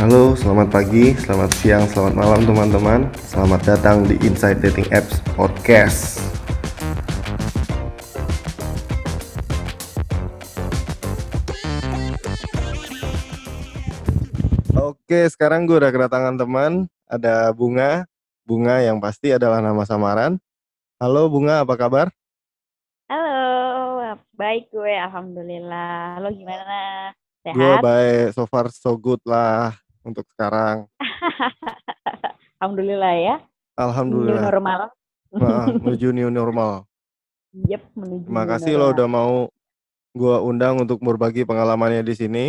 Halo, selamat pagi, selamat siang, selamat malam teman-teman. Selamat datang di Inside Dating Apps Podcast. Oke, sekarang gue udah kedatangan teman. Ada Bunga. Bunga yang pasti adalah nama samaran. Halo Bunga, apa kabar? Halo, baik gue, alhamdulillah. Lo gimana? Gue Sehat? baik, so far so good lah untuk sekarang. alhamdulillah ya. New Alhamdulillah. normal. Wah, menuju new normal. Yep, menuju new Makasih lo udah mau gue undang untuk berbagi pengalamannya di sini.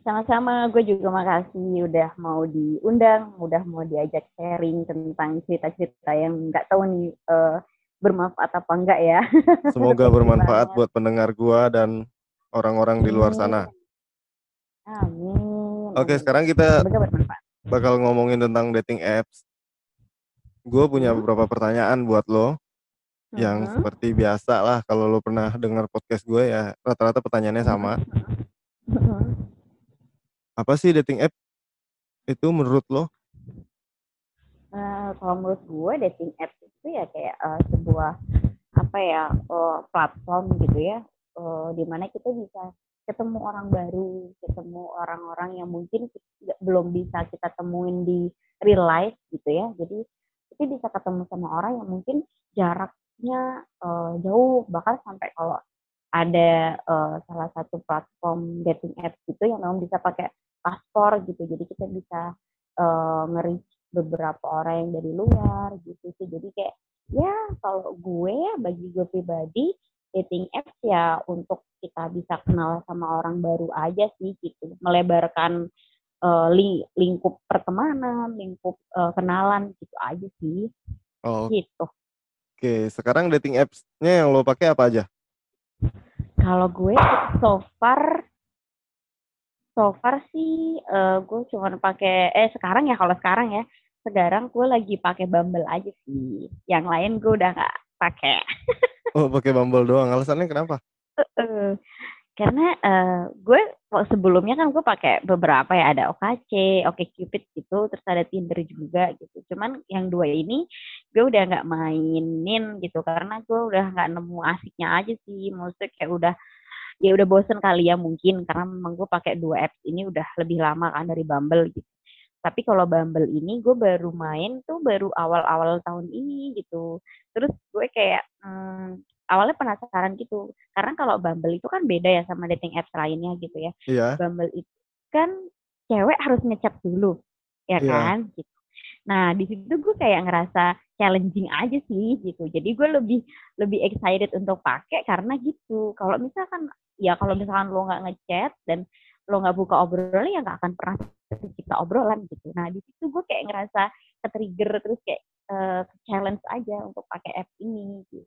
Sama-sama, gue juga makasih udah mau diundang, udah mau diajak sharing tentang cerita-cerita yang nggak tahu nih eh, bermanfaat apa enggak ya. Semoga bermanfaat buat pendengar gua dan orang-orang di luar sana. Amin. Oke, amin. sekarang kita bakal ngomongin tentang dating apps. Gue punya Hmm. beberapa pertanyaan buat lo yang Mhm. seperti biasa lah kalau lo pernah dengar podcast gue ya rata-rata pertanyaannya sama. Mhm. Apa sih dating app itu menurut lo? Eh, kalau menurut gue dating apps itu ya kayak eh, sebuah apa ya eh, platform gitu ya eh, di mana kita bisa ketemu orang baru ketemu orang-orang yang mungkin ki- belum bisa kita temuin di real life gitu ya. Jadi kita bisa ketemu sama orang yang mungkin jaraknya eh, jauh. Bahkan sampai kalau ada eh, salah satu platform dating apps gitu yang memang bisa pakai paspor gitu. Jadi kita bisa eh, nge-reach beberapa orang yang dari luar gitu sih. Jadi kayak ya kalau gue bagi gue pribadi dating apps ya untuk kita bisa kenal sama orang baru aja sih gitu. Melebarkan eh, li- lingkup pertemanan lingkup eh, kenalan gitu aja sih. Oh, gitu. Oke, sekarang dating apps-nya yang lo pakai apa aja? kalau gue so far so far sih eh, gue cuma pakai eh sekarang ya kalau sekarang ya sekarang gue lagi pakai Bumble aja sih. Yang lain gue udah nggak pakai Oh, pakai Bumble doang. Alasannya kenapa? Eh, karena eh, gue sebelumnya kan gue pakai beberapa ya ada OKC, OkCupid gitu, terus ada Tinder juga gitu. Cuman yang dua ini gue udah nggak mainin gitu karena gue udah nggak nemu asiknya aja sih. Maksudnya kayak udah ya udah bosen kali ya mungkin karena memang gue pakai dua apps ini udah lebih lama kan dari Bumble gitu. Tapi kalau Bumble ini gue baru main tuh baru awal-awal tahun ini gitu. Terus gue kayak hmm, awalnya penasaran gitu. Karena kalau Bumble itu kan beda ya sama dating apps lainnya gitu ya. Iya. Bumble itu kan cewek harus ngechat dulu, ya Iya. kan? Gitu. Nah di situ gue kayak ngerasa challenging aja sih gitu. Jadi gue lebih lebih excited untuk pakai karena gitu. Kalau misalkan ya kalau misalkan lo nggak ngechat dan lo nggak buka obrolan ya nggak akan pernah tercipta obrolan gitu. Nah di situ gue kayak ngerasa ke-trigger terus kayak eh, challenge aja untuk pakai app ini gitu.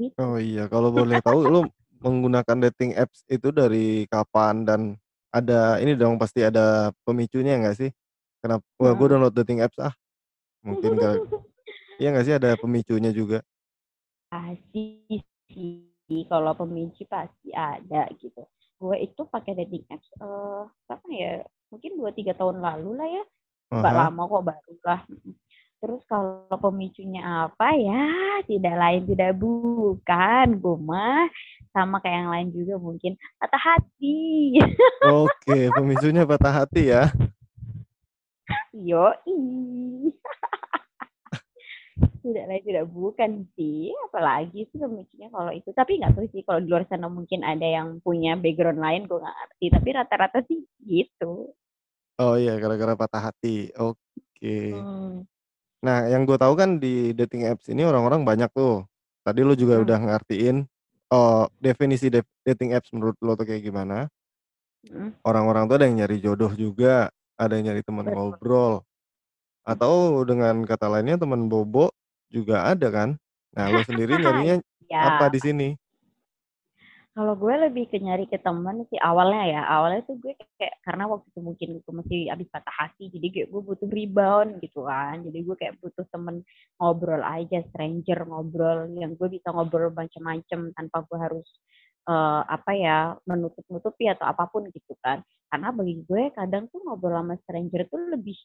Gitu. Oh iya, kalau boleh tahu lo menggunakan dating apps itu dari kapan dan ada ini dong pasti ada pemicunya nggak sih? Kenapa? Wah, gue download dating apps ah. Mungkin gak, iya nggak sih ada pemicunya juga. pasti sih kalau pemicu pasti ada gitu gue itu pakai dating apps eh apa ya mungkin dua tiga tahun lalu lah ya. Nggak Aha. lama kok baru lah. Terus kalau pemicunya apa ya tidak lain tidak bukan. Gue mah sama kayak yang lain juga mungkin. Patah hati. Oke, pemicunya patah hati ya. yo tidak lain tidak bukan sih apalagi sih pemicunya kalau itu tapi nggak tahu sih kalau di luar sana mungkin ada yang punya background lain gue nggak ngerti tapi rata-rata sih gitu Oh iya, gara-gara patah hati. Oke. hmm. Nah, yang gue tahu kan di dating apps ini orang-orang banyak tuh. Tadi lo juga Hmm. udah ngertiin oh definisi def- dating apps menurut lo tuh kayak gimana? Hmm. Orang-orang tuh ada yang nyari jodoh juga, ada yang nyari teman ngobrol, atau dengan kata lainnya teman bobo juga ada kan? Nah, lo sendiri nyarinya ya apa di sini? kalau gue lebih ke nyari ke temen sih awalnya ya awalnya tuh gue kayak karena waktu itu mungkin gue masih abis patah hati jadi kayak gue butuh rebound gitu kan jadi gue kayak butuh temen ngobrol aja stranger ngobrol yang gue bisa ngobrol macam-macam tanpa gue harus uh, apa ya menutup-nutupi atau apa pun gitu kan karena bagi gue kadang tuh ngobrol sama stranger tuh lebih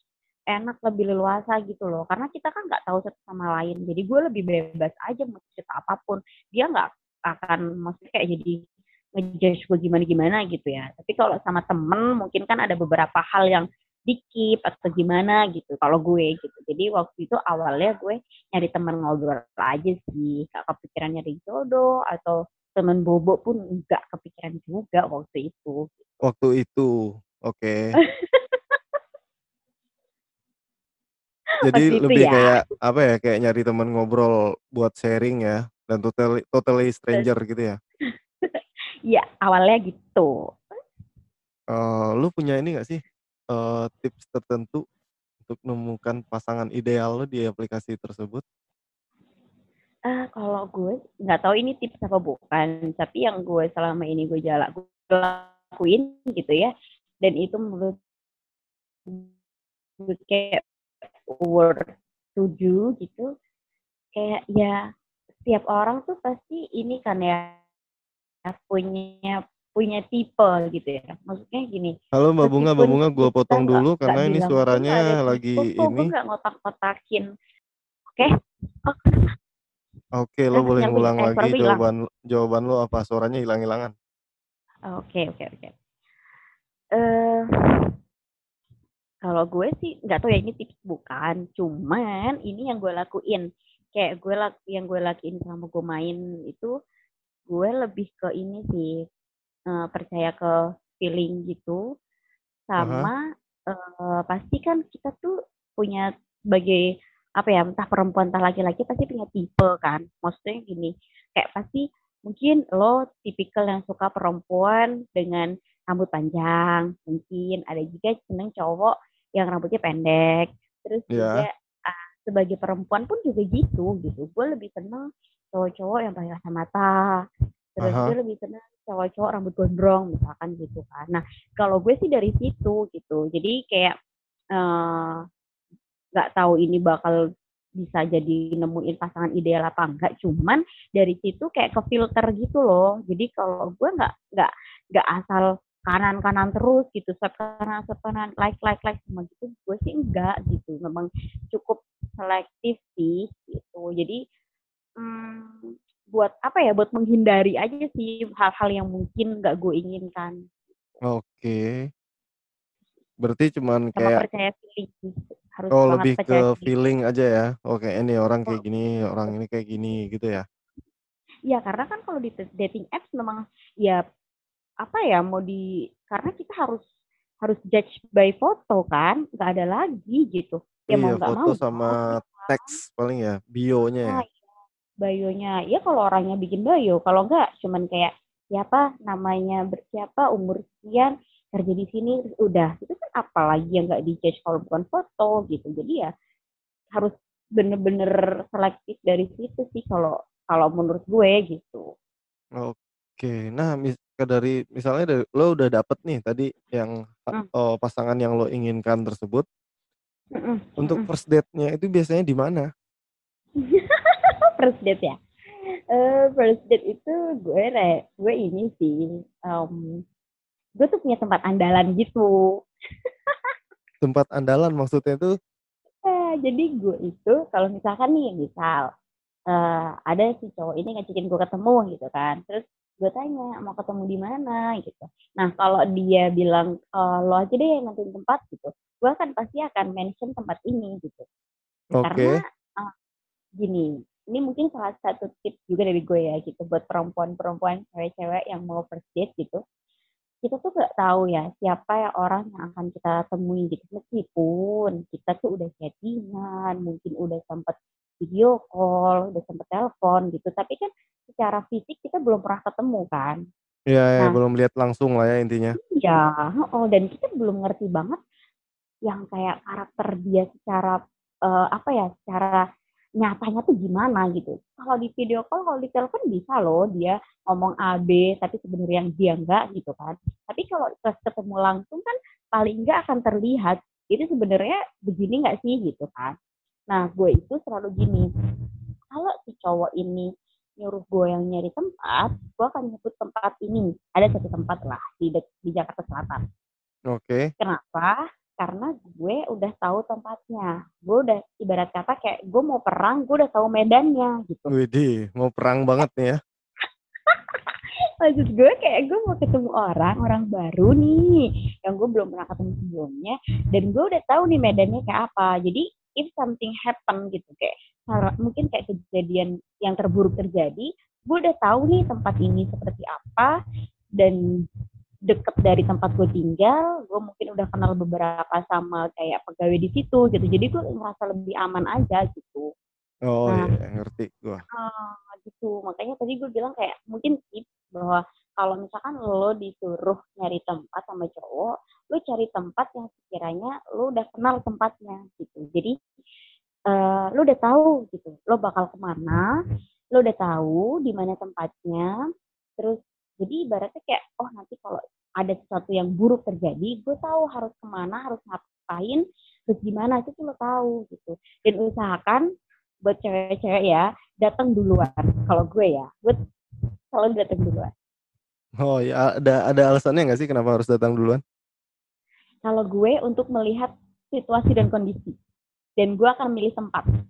enak lebih leluasa gitu loh. Karena kita kan nggak tahu satu sama lain. Jadi gue lebih bebas aja mau cerita apa pun. Dia nggak akan maksudnya kayak jadi ngejudge gue gimana gimana gitu ya. Tapi kalau sama temen mungkin kan ada beberapa hal yang dikip atau gimana gitu. Kalau gue gitu. Jadi waktu itu awalnya gue nyari teman ngobrol aja sih. Gak kepikiran nyari jodoh atau temen bobo pun enggak kepikiran juga waktu itu. Waktu itu. Oke. okay. jadi lebih ya. kayak apa ya kayak nyari teman ngobrol buat sharing ya dan totally totally stranger gitu ya Iya awalnya gitu uh, lu punya ini gak sih uh, tips tertentu untuk menemukan pasangan ideal lo di aplikasi tersebut? Uh, kalau gue nggak tahu ini tips apa bukan, tapi yang gue selama ini gue jalan gue lakuin gitu ya, dan itu menurut gue kayak worth tujuh gitu, kayak ya setiap orang tuh pasti ini kan ya punya punya tipe gitu ya. Maksudnya gini. Halo Mbak Bunga, Mbak Bunga gue potong dulu gak, karena gak ini suaranya lagi tipe, ini. Gue gak ngotak-ngotakin. Oke? Okay? Oke, okay, lo boleh ngulang lagi jawaban hilang. jawaban lo apa? Suaranya hilang-hilangan. Oke, oke, oke. Eh kalau gue sih nggak tahu ya ini tips bukan, cuman ini yang gue lakuin. Kayak gue yang gue lakuin selama gue main itu gue lebih ke ini sih uh, percaya ke feeling gitu. Sama uh, pasti kan kita tuh punya sebagai apa ya entah perempuan entah laki-laki pasti punya tipe kan. Maksudnya gini kayak pasti mungkin lo tipikal yang suka perempuan dengan rambut panjang mungkin ada juga seneng cowok yang rambutnya pendek terus yeah. juga uh, sebagai perempuan pun juga gitu gitu gue lebih seneng cowok-cowok yang pakai kacamata terus uh -huh. gue lebih seneng cowok-cowok rambut gondrong misalkan gitu kan. Nah kalau gue sih dari situ gitu. Jadi kayak eh, nggak uh, tahu ini bakal bisa jadi nemuin pasangan ideal apa enggak. Cuman dari situ kayak ke filter gitu loh. Jadi kalau gue nggak nggak nggak asal kanan kanan terus gitu swipe kanan swipe kanan like like like semua gitu gue sih enggak gitu memang cukup selektif sih gitu. Jadi hmm, buat apa ya buat menghindari aja sih hal-hal yang mungkin nggak gue inginkan. Oke. Berarti cuman Sama kayak percaya feeling harus oh lebih ke feeling. feeling aja ya oke ini orang kayak gini orang ini kayak gini gitu ya? Ya karena kan kalau di dating apps memang ya apa ya mau di karena kita harus harus judge by foto kan nggak ada lagi gitu. Ya iya, mau nggak mau sama teks paling ya bionya ya. Nah, bayonya ya kalau orangnya bikin bayo kalau enggak cuman kayak siapa namanya bersiapa umur sekian kerja di sini udah. Itu kan apalagi yang nggak di kalau bukan foto gitu. Jadi ya harus bener-bener selektif dari situ sih kalau kalau menurut gue gitu. Oke. Nah mis dari misalnya dari, lo udah dapet nih tadi yang hmm. oh, pasangan yang lo inginkan tersebut. Hmm. untuk first date-nya itu biasanya di mana? First date ya? Uh, first date itu gue re gue ini sih um, gue tuh punya tempat andalan gitu. Tempat andalan maksudnya tuh? Uh, jadi gue itu kalau misalkan nih misal uh, ada si cowok ini ngajakin gue ketemu gitu kan. Terus gue tanya mau ketemu di mana? Gitu. Nah kalau dia bilang e, lo aja deh yang nentuin tempat gitu gue kan pasti akan mention tempat ini gitu. Okay. karena uh, gini ini mungkin salah satu tips juga dari gue ya gitu buat perempuan-perempuan cewek-cewek yang mau first date gitu. Kita tuh gak tahu ya siapa ya orang yang akan kita temui gitu. Meskipun kita tuh udah chattingan mungkin udah sempet video call udah sempet telepon gitu tapi kan secara fisik kita belum pernah ketemu kan Iya, ya, nah, belum lihat langsung lah ya intinya. Iya, oh dan kita belum ngerti banget yang kayak karakter dia secara uh, apa ya, secara nyatanya tuh gimana gitu. Kalau di video call, kalau di telepon bisa loh dia ngomong A, B, tapi sebenarnya yang dia enggak gitu kan. Tapi kalau ketemu langsung kan paling enggak akan terlihat itu sebenarnya begini enggak sih gitu kan. Nah gue itu selalu gini, kalau si cowok ini nyuruh gue yang nyari tempat, gue akan nyebut tempat ini. Ada satu tempat lah di di Jakarta Selatan. Oke. Kenapa? Karena gue udah tahu tempatnya. Gue udah ibarat kata kayak gue mau perang, gue udah tahu medannya gitu. Widih, mau perang banget nih ya. Maksud gue kayak gue mau ketemu orang, orang baru nih, yang gue belum pernah ketemu sebelumnya, dan gue udah tahu nih medannya kayak apa. Jadi if something happen gitu kayak mungkin kayak kejadian yang terburuk terjadi, gue udah tahu nih tempat ini seperti apa dan deket dari tempat gue tinggal, gue mungkin udah kenal beberapa sama kayak pegawai di situ gitu, jadi gue ngerasa lebih aman aja gitu. Oh nah, iya, ngerti gue. Uh, gitu, makanya tadi gue bilang kayak mungkin tips bahwa kalau misalkan lo disuruh nyari tempat sama cowok, lo cari tempat yang sekiranya lo udah kenal tempatnya gitu. Jadi uh, lo udah tahu? Gitu, lo bakal ke mana, lo udah tahu di mana tempatnya, terus jadi ibaratnya kayak oh nanti kalau ada sesuatu yang buruk terjadi gue tahu harus ke mana harus ngapain terus gimana itu lo tahu. Gitu. Dan usahakan buat cewek-cewek ya datang duluan. Kalau gue ya gue selalu datang duluan. Oh ya ada ada alasannya nggak sih kenapa harus datang duluan? Kalau gue untuk melihat situasi dan kondisi dan gue akan milih tempat gitu.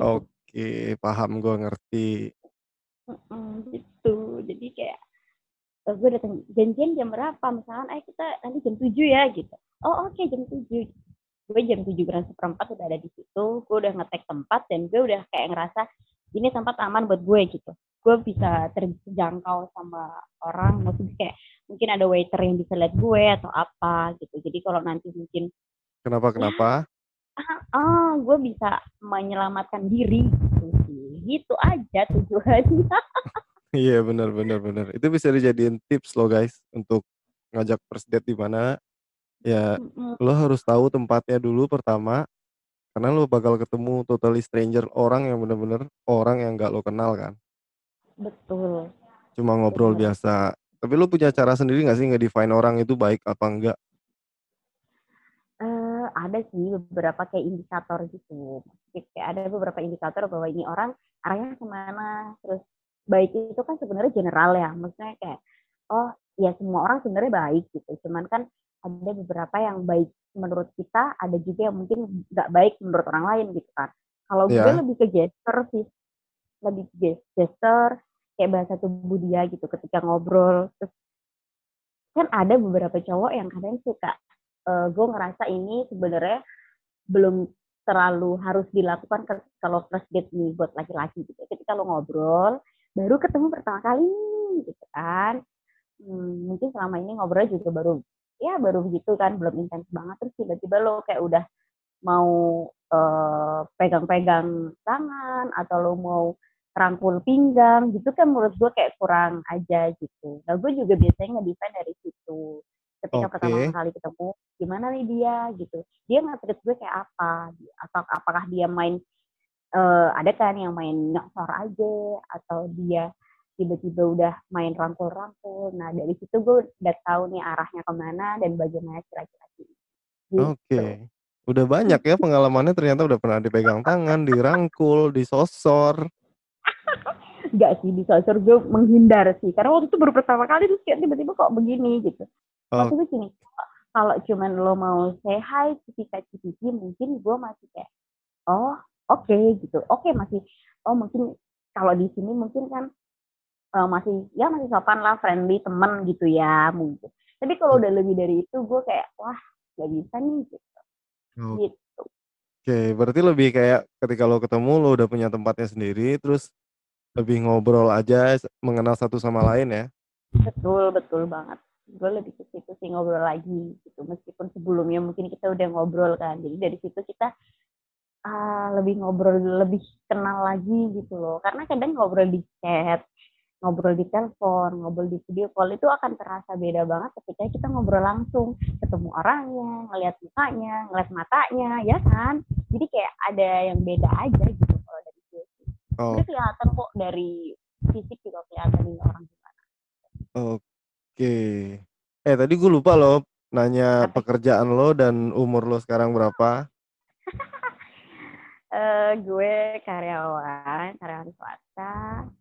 oke paham gue ngerti. Gitu. Jadi kayak uh, gue datang janjian jam berapa? Misalkan eh kita nanti jam 7 ya gitu. Oh oke okay, jam 7 gue jam 7 kurang seperempat udah ada di situ gue udah ngetek tempat dan gue udah kayak ngerasa ini tempat aman buat gue gitu. Gue bisa terjangkau sama orang maksudnya kayak mungkin ada waiter yang bisa lihat gue atau apa gitu. Jadi kalau nanti mungkin kenapa kenapa ah, ah gue bisa menyelamatkan diri gitu sih gitu aja tujuannya Iya benar benar benar. Itu bisa dijadiin tips loh guys untuk ngajak first date di mana. Ya mm-hmm. lo harus tahu tempatnya dulu pertama karena lo bakal ketemu totally stranger orang yang bener-bener orang yang gak lo kenal kan. Betul. Cuma ngobrol Betul. biasa. Tapi lo punya cara sendiri gak sih nge-define orang itu baik apa enggak? Uh, ada sih beberapa kayak indikator gitu. Kayak ada beberapa indikator bahwa ini orang arahnya ke mana, terus baik itu kan sebenarnya general ya. Maksudnya kayak oh ya semua orang sebenarnya baik gitu. Cuman kan ada beberapa yang baik menurut kita ada juga yang mungkin nggak baik menurut orang lain gitu kan. Kalau yeah. gue lebih ke gesture sih. Lebih ke gesture kayak bahasa tubuh dia gitu ketika ngobrol. Terus kan ada beberapa cowok yang kadang suka uh, gue ngerasa ini sebenarnya belum terlalu harus dilakukan kalau first date nih buat laki-laki gitu ketika lo ngobrol baru ketemu pertama kali gitu kan hmm, mungkin selama ini ngobrol juga baru ya baru begitu kan belum intens banget terus tiba-tiba lo kayak udah mau eh, pegang-pegang tangan atau lo mau rangkul pinggang gitu kan menurut gue kayak kurang aja gitu. Nah gue juga biasanya nge dari situ. Ketika okay. pertama kali ketemu, gimana nih dia gitu. Dia nge gue kayak apa? Atau apakah dia main uh, ada kan yang main nyosor aja atau dia tiba-tiba udah main rangkul-rangkul. Nah dari situ gue udah tahu nih arahnya ke mana dan bagaimana laki-laki. Gitu. Oke, okay. udah banyak ya pengalamannya ternyata udah pernah dipegang tangan, dirangkul, disosor. Enggak sih disosor gue menghindar sih karena waktu itu baru pertama kali terus kayak tiba-tiba kok begini gitu. Waktu itu gini, kalau cuman lo mau say hi, cici-cici mungkin gue masih kayak oh oke okay, gitu oke okay, masih oh mungkin kalau di sini mungkin kan uh, masih ya masih sopan lah friendly temen gitu ya mungkin tapi kalau udah lebih dari itu gue kayak wah gak bisa nih gitu oh. gitu Oke, okay, berarti lebih kayak ketika lo ketemu lo udah punya tempatnya sendiri, terus lebih ngobrol aja, mengenal satu sama lain ya? Betul, betul banget. Gue lebih ke situ sih ngobrol lagi gitu. Meskipun sebelumnya mungkin kita udah ngobrol kan. Jadi dari situ kita uh, lebih ngobrol lebih kenal lagi gitu loh karena kadang ngobrol di chat ngobrol di telepon, ngobrol di video call itu akan terasa beda banget ketika kita ngobrol langsung, ketemu orangnya, ngeliat mukanya, ngeliat matanya, ya kan? Jadi kayak ada yang beda aja gitu kalau dari gue. Oh. Kelihatan kok dari fisik juga kelihatan ini orang gimana. Oke. Eh tadi gue lupa loh nanya Apa? pekerjaan lo dan umur lo sekarang berapa? uh, gue karyawan, karyawan swasta.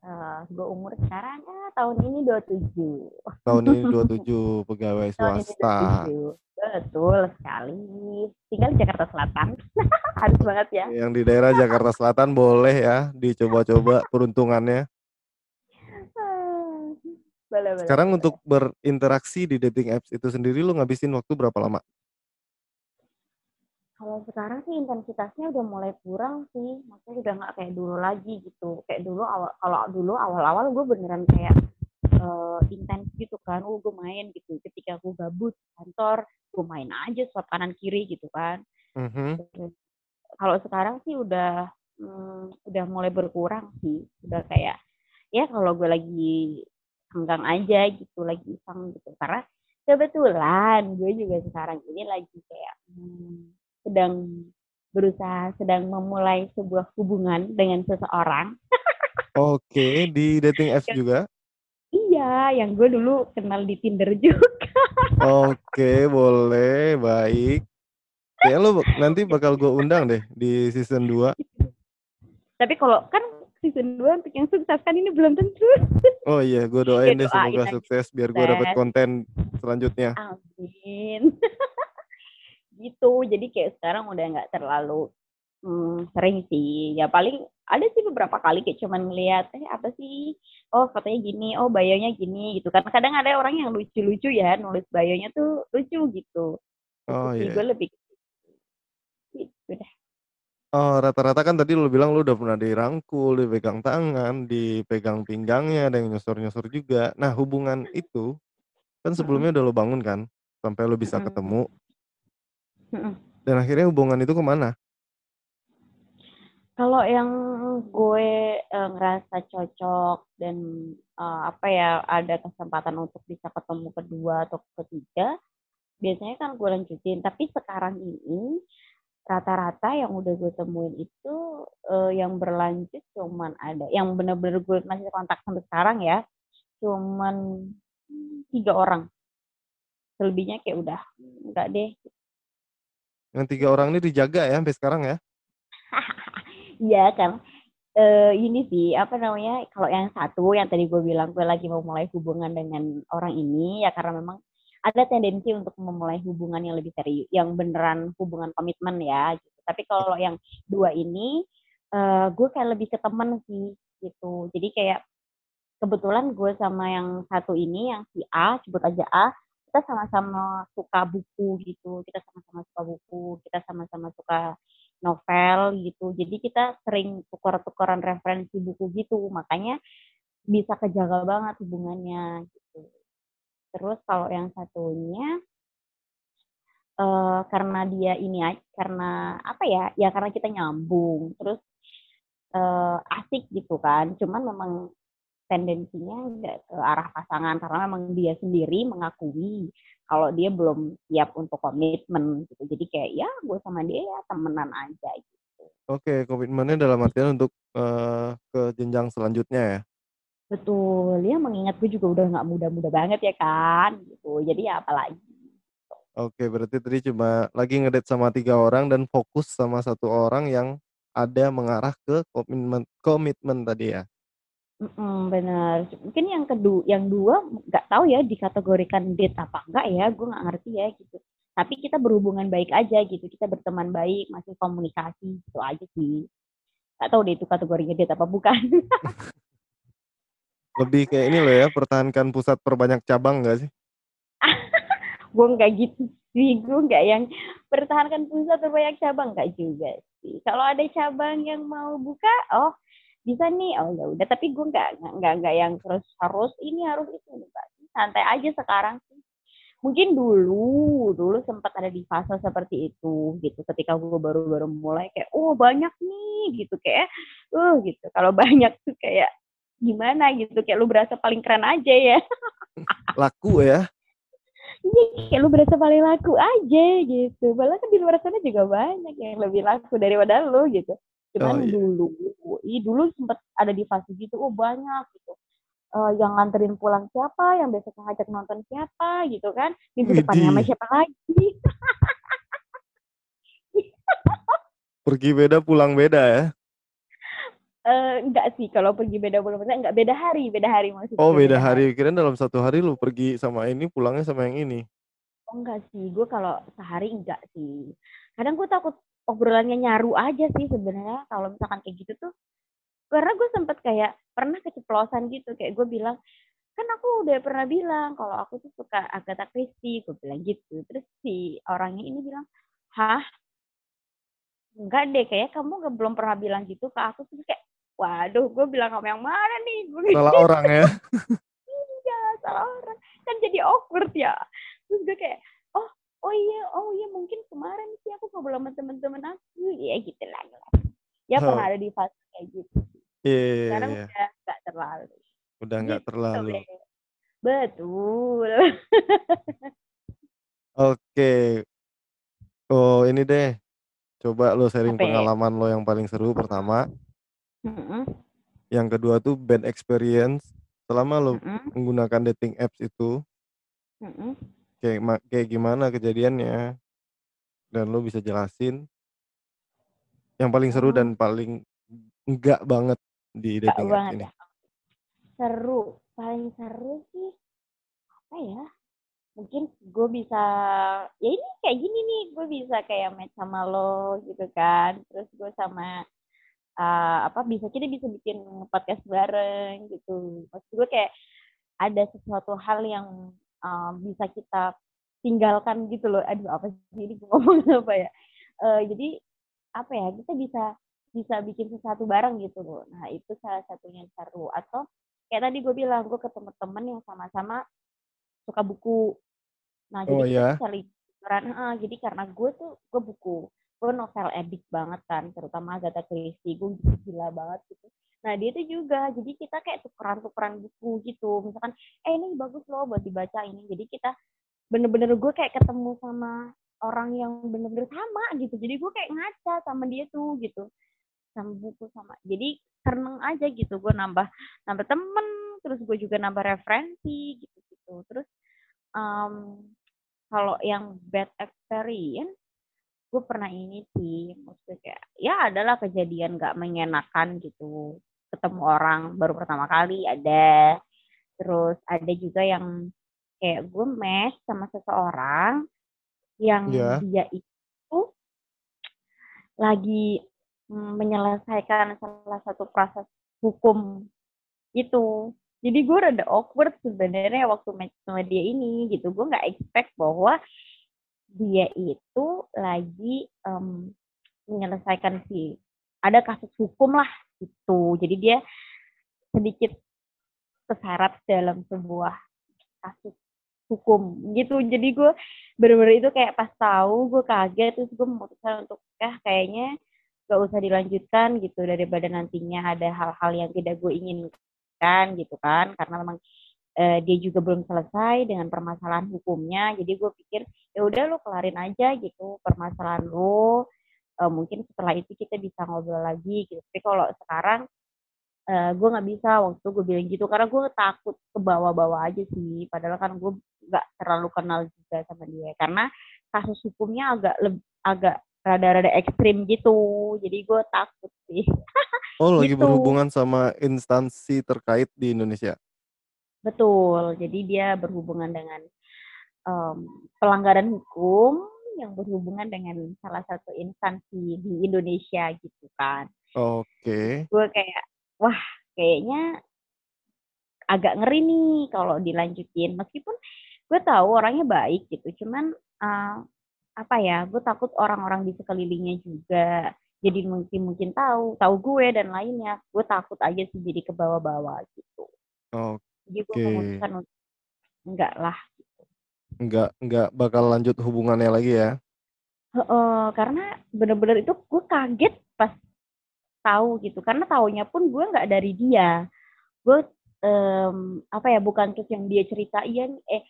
Uh, gue umur sekarang ya tahun ini 27. Tahun ini 27 pegawai swasta. Betul sekali. Tinggal di Jakarta Selatan. Harus banget ya. Yang di daerah Jakarta Selatan boleh ya dicoba-coba peruntungannya. Boleh, Sekarang boleh, untuk berinteraksi di dating apps itu sendiri lu ngabisin waktu berapa lama? Kalau sekarang sih intensitasnya udah mulai kurang sih, maksudnya udah nggak kayak dulu lagi gitu. Kayak dulu awal kalau dulu awal-awal gue beneran kayak uh, intens gitu kan, oh gue main gitu. Ketika gue gabut kantor, gue main aja swap kanan kiri gitu kan. Mm-hmm. Kalau sekarang sih udah hmm, udah mulai berkurang sih, udah kayak ya kalau gue lagi senggang aja gitu, lagi iseng gitu. Karena kebetulan gue juga sekarang ini lagi kayak hmm, sedang berusaha sedang memulai sebuah hubungan dengan seseorang. Oke, di dating apps juga? Iya, yang gue dulu kenal di Tinder juga. Oke, boleh, baik. Ya lu nanti bakal gue undang deh di season 2. Tapi kalau kan season 2 untuk yang sukses. Kan ini belum tentu. Oh iya, gue doain ya, deh semoga sukses biar gue dapet konten selanjutnya. Amin. Gitu jadi kayak sekarang udah nggak terlalu hmm, sering sih. Ya paling ada sih beberapa kali kayak cuman ngeliat eh apa sih? Oh katanya gini. Oh bayonya gini gitu. Kan kadang ada orang yang lucu-lucu ya nulis bayonya tuh lucu gitu. Oh iya. gue lebih gitu deh Oh, rata-rata kan tadi lu bilang lu udah pernah dirangkul, dipegang tangan, dipegang pinggangnya, ada yang nyosor-nyosor juga. Nah, hubungan itu kan sebelumnya udah lu bangun kan, sampai lu bisa ketemu. Dan akhirnya hubungan itu ke mana? Kalau yang gue uh, ngerasa cocok dan uh, apa ya ada kesempatan untuk bisa ketemu kedua atau ketiga, biasanya kan gue lanjutin. Tapi sekarang ini rata-rata yang udah gue temuin itu uh, yang berlanjut cuman ada, yang bener-bener gue masih kontak sampai sekarang ya, cuman tiga orang. Selebihnya kayak udah enggak deh yang tiga orang ini dijaga ya sampai sekarang ya? Iya kan. Uh, ini sih apa namanya kalau yang satu yang tadi gue bilang gue lagi mau mulai hubungan dengan orang ini ya karena memang ada tendensi untuk memulai hubungan yang lebih serius yang beneran hubungan komitmen ya gitu. tapi kalau yang dua ini uh, gue kayak lebih ke temen sih gitu. Jadi kayak kebetulan gue sama yang satu ini yang si A sebut aja A kita sama-sama suka buku gitu. Kita sama-sama suka buku kita sama-sama suka novel gitu. Jadi kita sering tukar-tukaran referensi buku gitu. Makanya bisa kejaga banget hubungannya gitu terus kalau yang satunya uh, karena dia ini karena apa ya ya karena kita nyambung terus uh, asik gitu kan cuman memang tendensinya ke arah pasangan karena memang dia sendiri mengakui kalau dia belum siap untuk komitmen gitu. Jadi kayak ya gue sama dia ya temenan aja gitu. Oke, komitmennya dalam artian untuk uh, ke jenjang selanjutnya ya? Betul, ya mengingat gue juga udah nggak muda-muda banget ya kan, gitu. Jadi ya apalagi. Oke, berarti tadi cuma lagi ngedate sama tiga orang dan fokus sama satu orang yang ada mengarah ke komitmen komitmen tadi ya? Mm, benar. Mungkin yang kedua, yang dua nggak tahu ya dikategorikan date apa enggak ya, gue nggak ngerti ya gitu. Tapi kita berhubungan baik aja gitu, kita berteman baik, masih komunikasi itu aja sih. Nggak tahu deh itu kategorinya date apa bukan. Lebih kayak ini loh ya, pertahankan pusat perbanyak cabang nggak sih? gue nggak gitu sih, gue nggak yang pertahankan pusat perbanyak cabang nggak juga sih. Kalau ada cabang yang mau buka, oh bisa nih. Oh ya udah. Tapi gue nggak nggak nggak yang terus harus ini harus itu enggak santai aja sekarang sih. Mungkin dulu dulu sempat ada di fase seperti itu gitu. Ketika gue baru-baru mulai kayak oh banyak nih gitu. Kayak uh gitu. Kalau banyak tuh kayak gimana gitu kayak lu berasa paling keren aja ya. Laku ya. Iya kayak lu berasa paling laku aja gitu. Padahal kan di luar sana juga banyak yang lebih laku daripada lu gitu. Cuman oh, iya. dulu i dulu sempat ada di fase gitu oh banyak gitu. Uh, yang nganterin pulang siapa yang besoknya ngajak nonton siapa gitu kan. Minggu depannya sama siapa lagi? Pergi beda, pulang beda ya? Uh, enggak sih, kalau pergi beda beda, enggak beda hari, beda hari maksudnya. Oh beda, beda hari. kirain dalam satu hari lu pergi sama ini, pulangnya sama yang ini. Oh enggak sih, gue kalau sehari enggak sih. Kadang gue takut obrolannya nyaru aja sih sebenarnya kalau misalkan kayak gitu tuh. Karena gue sempet kayak pernah keceplosan gitu, kayak gue bilang, kan aku udah pernah bilang kalau aku tuh suka Agatha Christie, gue bilang gitu. Terus si orangnya ini bilang, hah? Enggak deh, kayak kamu gak belum pernah bilang gitu ke aku. Terus kayak, waduh, gue bilang sama yang mana nih? Gue salah gitu. orang ya? iya, salah orang. Kan jadi awkward ya terus gue kayak oh oh iya oh iya mungkin kemarin sih aku ngobrol sama temen-temen aku ya gitu lah ya oh. pernah ada di fase kayak gitu Iya. Yeah, iya, Sekarang yeah. udah nggak terlalu. Udah nggak gitu, terlalu. Betul. Oke. Oh ini deh. Coba lo sharing Apa ya? pengalaman lo yang paling seru pertama. Mm -hmm. Yang kedua tuh bad experience selama lo mm -hmm. menggunakan dating apps itu. Mm -hmm. Kayak kayak gimana kejadiannya? Dan lo bisa jelasin yang paling seru oh. dan paling enggak banget di dating apps ini? Ya. Seru, paling seru sih apa ya? Mungkin gue bisa ya ini kayak gini nih, gue bisa kayak match sama lo gitu kan. Terus gue sama uh, apa bisa kita bisa bikin podcast bareng gitu. Maksud gue kayak ada sesuatu hal yang uh, bisa kita tinggalkan gitu loh. Aduh apa sih ini gue ngomong apa ya? Uh, jadi apa ya kita bisa bisa bikin sesuatu bareng gitu loh. Nah itu salah satunya seru. Atau kayak tadi gue bilang gue ketemu temen yang sama-sama suka buku. Nah jadi oh, kita yeah. saling uh, jadi karena gue tuh gue buku gue novel edik banget kan terutama Agatha Christie gue gila banget gitu. Nah dia tuh juga jadi kita kayak tukeran-tukeran buku gitu. Misalkan eh ini bagus loh buat dibaca ini. Jadi kita bener-bener gue kayak ketemu sama orang yang bener-bener sama gitu. Jadi gue kayak ngaca sama dia tuh gitu sama buku sama. Jadi seneng aja gitu gue nambah nambah temen terus gue juga nambah referensi gitu gitu terus um, kalau yang bad experience gue pernah ini sih maksudnya kayak ya adalah kejadian gak mengenakan gitu. Ketemu orang baru pertama kali ada. Terus ada juga yang kayak gue mesh sama seseorang yang yeah. dia itu lagi mm, menyelesaikan salah satu proses hukum itu. Jadi gue rada awkward sebenarnya waktu match sama dia ini gitu. Gue nggak expect bahwa dia itu lagi um, menyelesaikan si ada kasus hukum lah gitu. Jadi dia sedikit keseret dalam sebuah kasus hukum gitu. Jadi gue bener-bener itu kayak pas tahu gue kaget terus gue memutuskan untuk ya kayaknya gak usah dilanjutkan gitu daripada nantinya ada hal-hal yang tidak gue inginkan gitu kan karena memang uh, dia juga belum selesai dengan permasalahan hukumnya. Jadi gue pikir ya udah lo kelarin aja gitu permasalahan lo uh, mungkin setelah itu kita bisa ngobrol lagi gitu. Tapi kalau sekarang uh, gue nggak bisa. Waktu gue bilang gitu karena gue takut ke bawah-bawah aja sih. Padahal kan gue nggak terlalu kenal juga sama dia. Karena kasus hukumnya agak agak rada-rada ekstrim gitu. Jadi gue takut sih. Oh lagi gitu. berhubungan sama instansi terkait di Indonesia Betul, jadi dia berhubungan dengan um, pelanggaran hukum yang berhubungan dengan salah satu instansi di Indonesia gitu kan. Oke. Gue kayak, wah kayaknya agak ngeri nih kalau dilanjutin. Meskipun gue tahu orangnya baik gitu, cuman uh, apa ya, gue takut orang-orang di sekelilingnya juga jadi mungkin mungkin tahu, tahu gue dan lainnya. Gue takut aja sih jadi ke bawah-bawah gitu. Oke. Jadi gue okay. memutuskan untuk enggak lah. Gitu. Enggak enggak bakal lanjut hubungannya lagi ya? Uh, karena bener-bener itu gue kaget pas tahu gitu. Karena taunya pun gue nggak dari dia. Gue um, apa ya bukan terus yang dia ceritain eh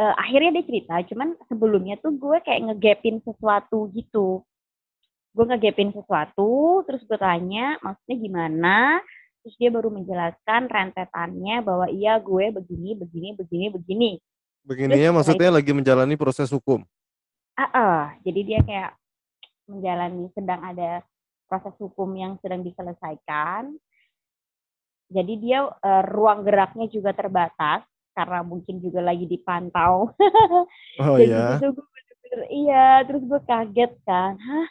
uh, akhirnya dia cerita cuman sebelumnya tuh gue kayak ngegapin sesuatu gitu gue ngegapin sesuatu terus gue tanya maksudnya gimana terus dia baru menjelaskan rentetannya bahwa iya gue begini begini begini begini begininya maksudnya itu, lagi menjalani proses hukum ah uh, uh, jadi dia kayak menjalani sedang ada proses hukum yang sedang diselesaikan. Jadi dia uh, ruang geraknya juga terbatas karena mungkin juga lagi dipantau. Oh iya. Jadi gue bener-bener iya, terus gue kaget kan, hah?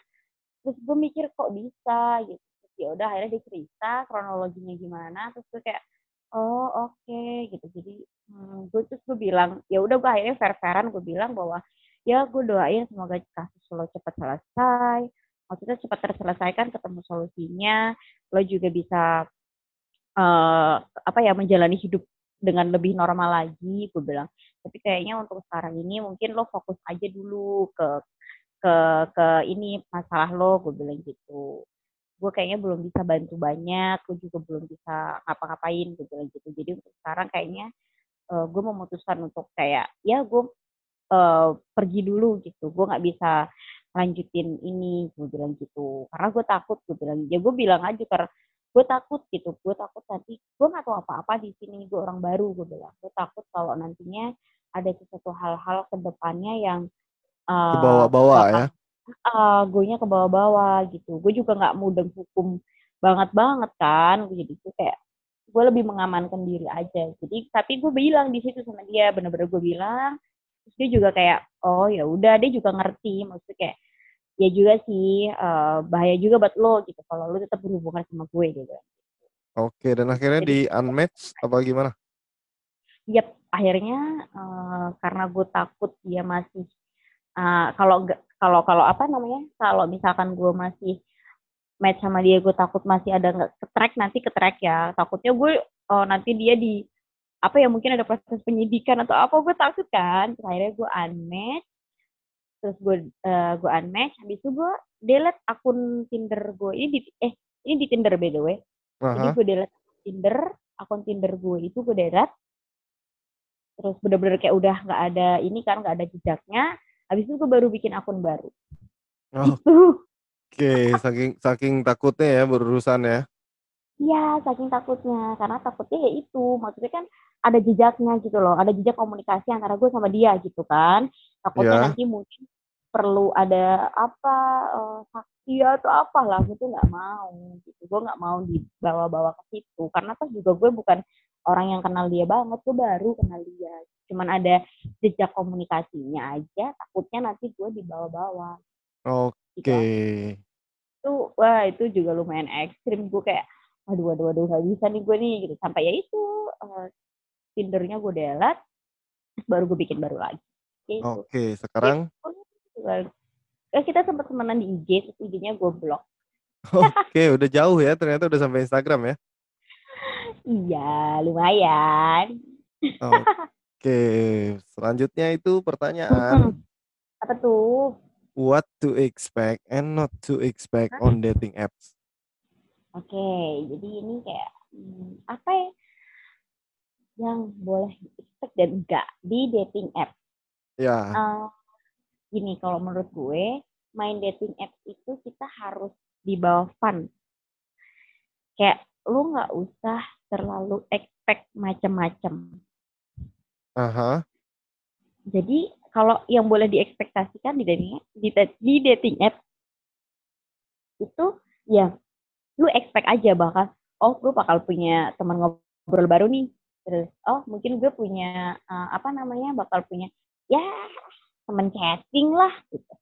Terus gue mikir kok bisa gitu. Ya udah akhirnya dia cerita kronologinya gimana, terus gue kayak oh oke okay, gitu. Jadi hmm, gue terus gue bilang ya udah gue akhirnya fair-fairan gue bilang bahwa ya gue doain semoga kasus lo cepat selesai maksudnya cepat terselesaikan ketemu solusinya lo juga bisa uh, apa ya menjalani hidup dengan lebih normal lagi gue bilang tapi kayaknya untuk sekarang ini mungkin lo fokus aja dulu ke ke ke ini masalah lo gue bilang gitu gue kayaknya belum bisa bantu banyak gue juga belum bisa ngapa-ngapain gue bilang gitu. Jadi untuk sekarang kayaknya uh, gue memutuskan untuk kayak ya gue uh, pergi dulu gitu. Gue nggak bisa lanjutin ini gue bilang gitu. Karena gue takut gue bilang ya gue bilang aja karena gue takut gitu. Gue takut nanti gue nggak tahu apa-apa di sini gue orang baru gue bilang. Gue takut kalau nantinya ada sesuatu hal-hal ke depannya yang uh, ke bawah-bawah ya uh, gue nya ke bawah-bawah gitu. Gue juga nggak mudeng hukum banget banget kan. Jadi tuh kayak gue lebih mengamankan diri aja. Jadi tapi gue bilang di situ sama dia bener-bener gue bilang. Terus dia juga kayak oh ya udah. Dia juga ngerti maksudnya kayak ya juga sih uh, bahaya juga buat lo gitu. Kalau lo tetap berhubungan sama gue gitu oke dan akhirnya Jadi, di unmatch apa gimana? Yap, akhirnya uh, karena gue takut dia masih uh, kalau kalau kalau apa namanya kalau misalkan gue masih match sama dia gue takut masih ada nggak ketrek nanti ketrek ya. Takutnya gue oh, nanti dia di apa ya mungkin ada proses penyidikan atau apa gue takut kan. Terus akhirnya gue unmatch terus gue uh, gue unmatch habis itu gue delete akun Tinder gue ini di eh ini di Tinder by the way. Uh-huh. jadi gue delete Tinder akun Tinder gue itu gue delete. Terus bener-bener kayak udah nggak ada ini kan nggak ada jejaknya habis itu gue baru bikin akun baru oh. Gitu. oke okay. saking saking takutnya ya berurusan ya Iya, saking takutnya. Karena takutnya ya itu, maksudnya kan ada jejaknya gitu loh, ada jejak komunikasi antara gue sama dia gitu kan. Takutnya yeah. nanti mungkin perlu ada apa uh, saksi atau apalah gitu nggak mau gitu gue nggak mau dibawa-bawa ke situ karena kan juga gue bukan orang yang kenal dia banget gue baru kenal dia. Cuman ada jejak komunikasinya aja takutnya nanti gue dibawa-bawa oke okay. gitu. itu wah itu juga lumayan ekstrim. Gue kayak aduh aduh aduh nggak bisa nih gue nih gitu. Sampai ya itu uh, Tindernya gue delete baru gue bikin baru lagi. Gitu. oke okay, sekarang ya, kita sempat temenan di IG terus IG-nya gue blok oke okay, udah jauh ya ternyata udah sampai Instagram ya iya lumayan oke okay. selanjutnya itu pertanyaan apa tuh what to expect and not to expect on dating apps Oke, jadi ini kayak hmm, apa ya yang boleh expect dan enggak di dating app? Ya. Uh, gini, kalau menurut gue, main dating app itu kita harus dibawa fun. Kayak lu nggak usah terlalu expect macam-macam. Aha. Jadi kalau yang boleh diekspektasikan di dating di, di dating app itu ya lu expect aja bahkan oh gue bakal punya teman ngobrol baru nih terus oh mungkin gue punya uh, apa namanya bakal punya ya teman chatting lah gitu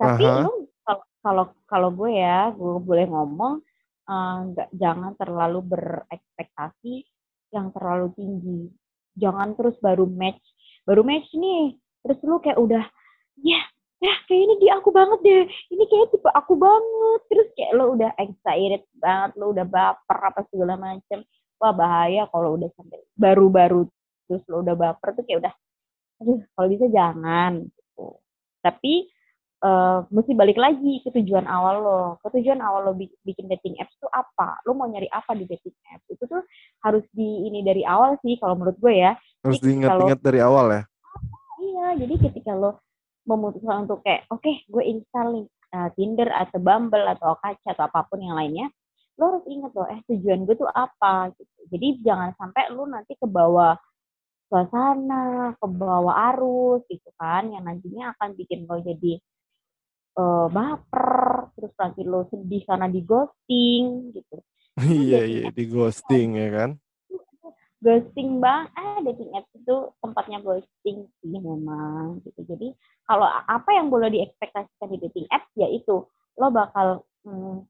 tapi uh-huh. lu kalau kalau kalau gue ya gue boleh ngomong uh, jangan terlalu berekspektasi yang terlalu tinggi. Jangan terus baru match. Baru match nih terus lu kayak udah ya ya kayak ini dia aku banget deh. Ini kayak tipe aku banget. Terus kayak lo udah excited banget lo udah baper apa segala macem. Wah bahaya kalau udah sampai baru-baru terus lo udah baper tuh kayak udah aduh kalau bisa jangan. Gitu. Tapi uh, mesti balik lagi ke tujuan awal lo. Ke tujuan awal lo bikin dating apps tuh apa? Lo mau nyari apa di dating apps? Itu tuh harus di ini dari awal sih kalau menurut gue ya. Harus diingat-ingat dari awal ya? Iya jadi ketika lo memutuskan untuk kayak oke okay, gue install nih uh, Tinder atau Bumble atau Kaca atau apa pun yang lainnya lo harus inget loh eh tujuan gue tuh apa? Gitu. Jadi jangan sampai lo nanti ke bawah suasana ke bawah arus gitu kan yang nantinya akan bikin lo jadi uh, baper terus lagi lo sedih karena di ghosting gitu. Iya iya di ghosting ya kan? Ghosting bang eh dating apps itu tempatnya ghosting sih memang gitu. Jadi kalau apa yang boleh diekspektasikan di dating apps ya itu lo bakal hmm,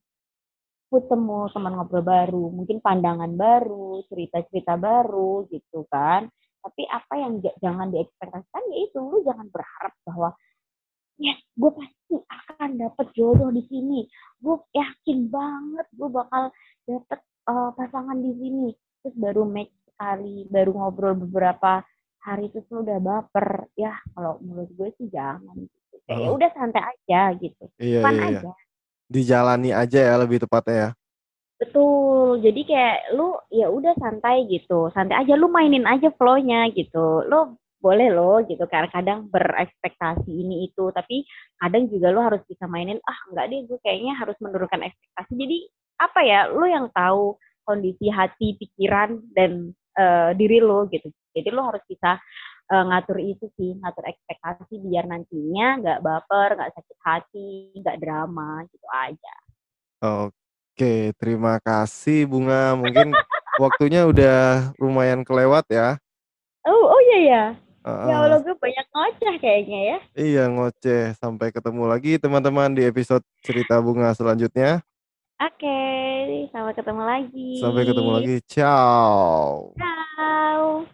ketemu teman ngobrol baru mungkin pandangan baru cerita-cerita baru gitu kan. Tapi apa yang jangan diekspektasikan ya itu lo jangan berharap bahwa yes gue pasti akan dapet jodoh di sini. Gue yakin banget gue bakal dapet uh, pasangan di sini. Terus baru match sekali baru ngobrol beberapa hari itu tuh udah baper. Ya kalau menurut gue sih jangan gitu. ya oh. udah santai aja gitu. Iya, Fun iya, iya. aja. Dijalani aja ya lebih tepatnya ya. Betul. Jadi kayak lu ya udah santai gitu. Santai aja lu mainin aja flownya gitu. Lu boleh lo gitu karena kadang berekspektasi ini itu tapi kadang juga lo harus bisa mainin ah enggak deh gue kayaknya harus menurunkan ekspektasi jadi apa ya lo yang tahu kondisi hati pikiran dan uh, diri lo gitu. Jadi lo harus bisa uh, ngatur itu sih, ngatur ekspektasi biar nantinya nggak baper, nggak sakit hati, nggak drama gitu aja. Oke, terima kasih Bunga. Mungkin waktunya udah lumayan kelewat ya. Oh, oh iya ya. Uh, ya Allah gue banyak ngoceh kayaknya ya. Iya ngoceh. Sampai ketemu lagi teman-teman di episode cerita bunga selanjutnya. Oke, okay, sampai ketemu lagi. Sampai ketemu lagi. Ciao. Ciao.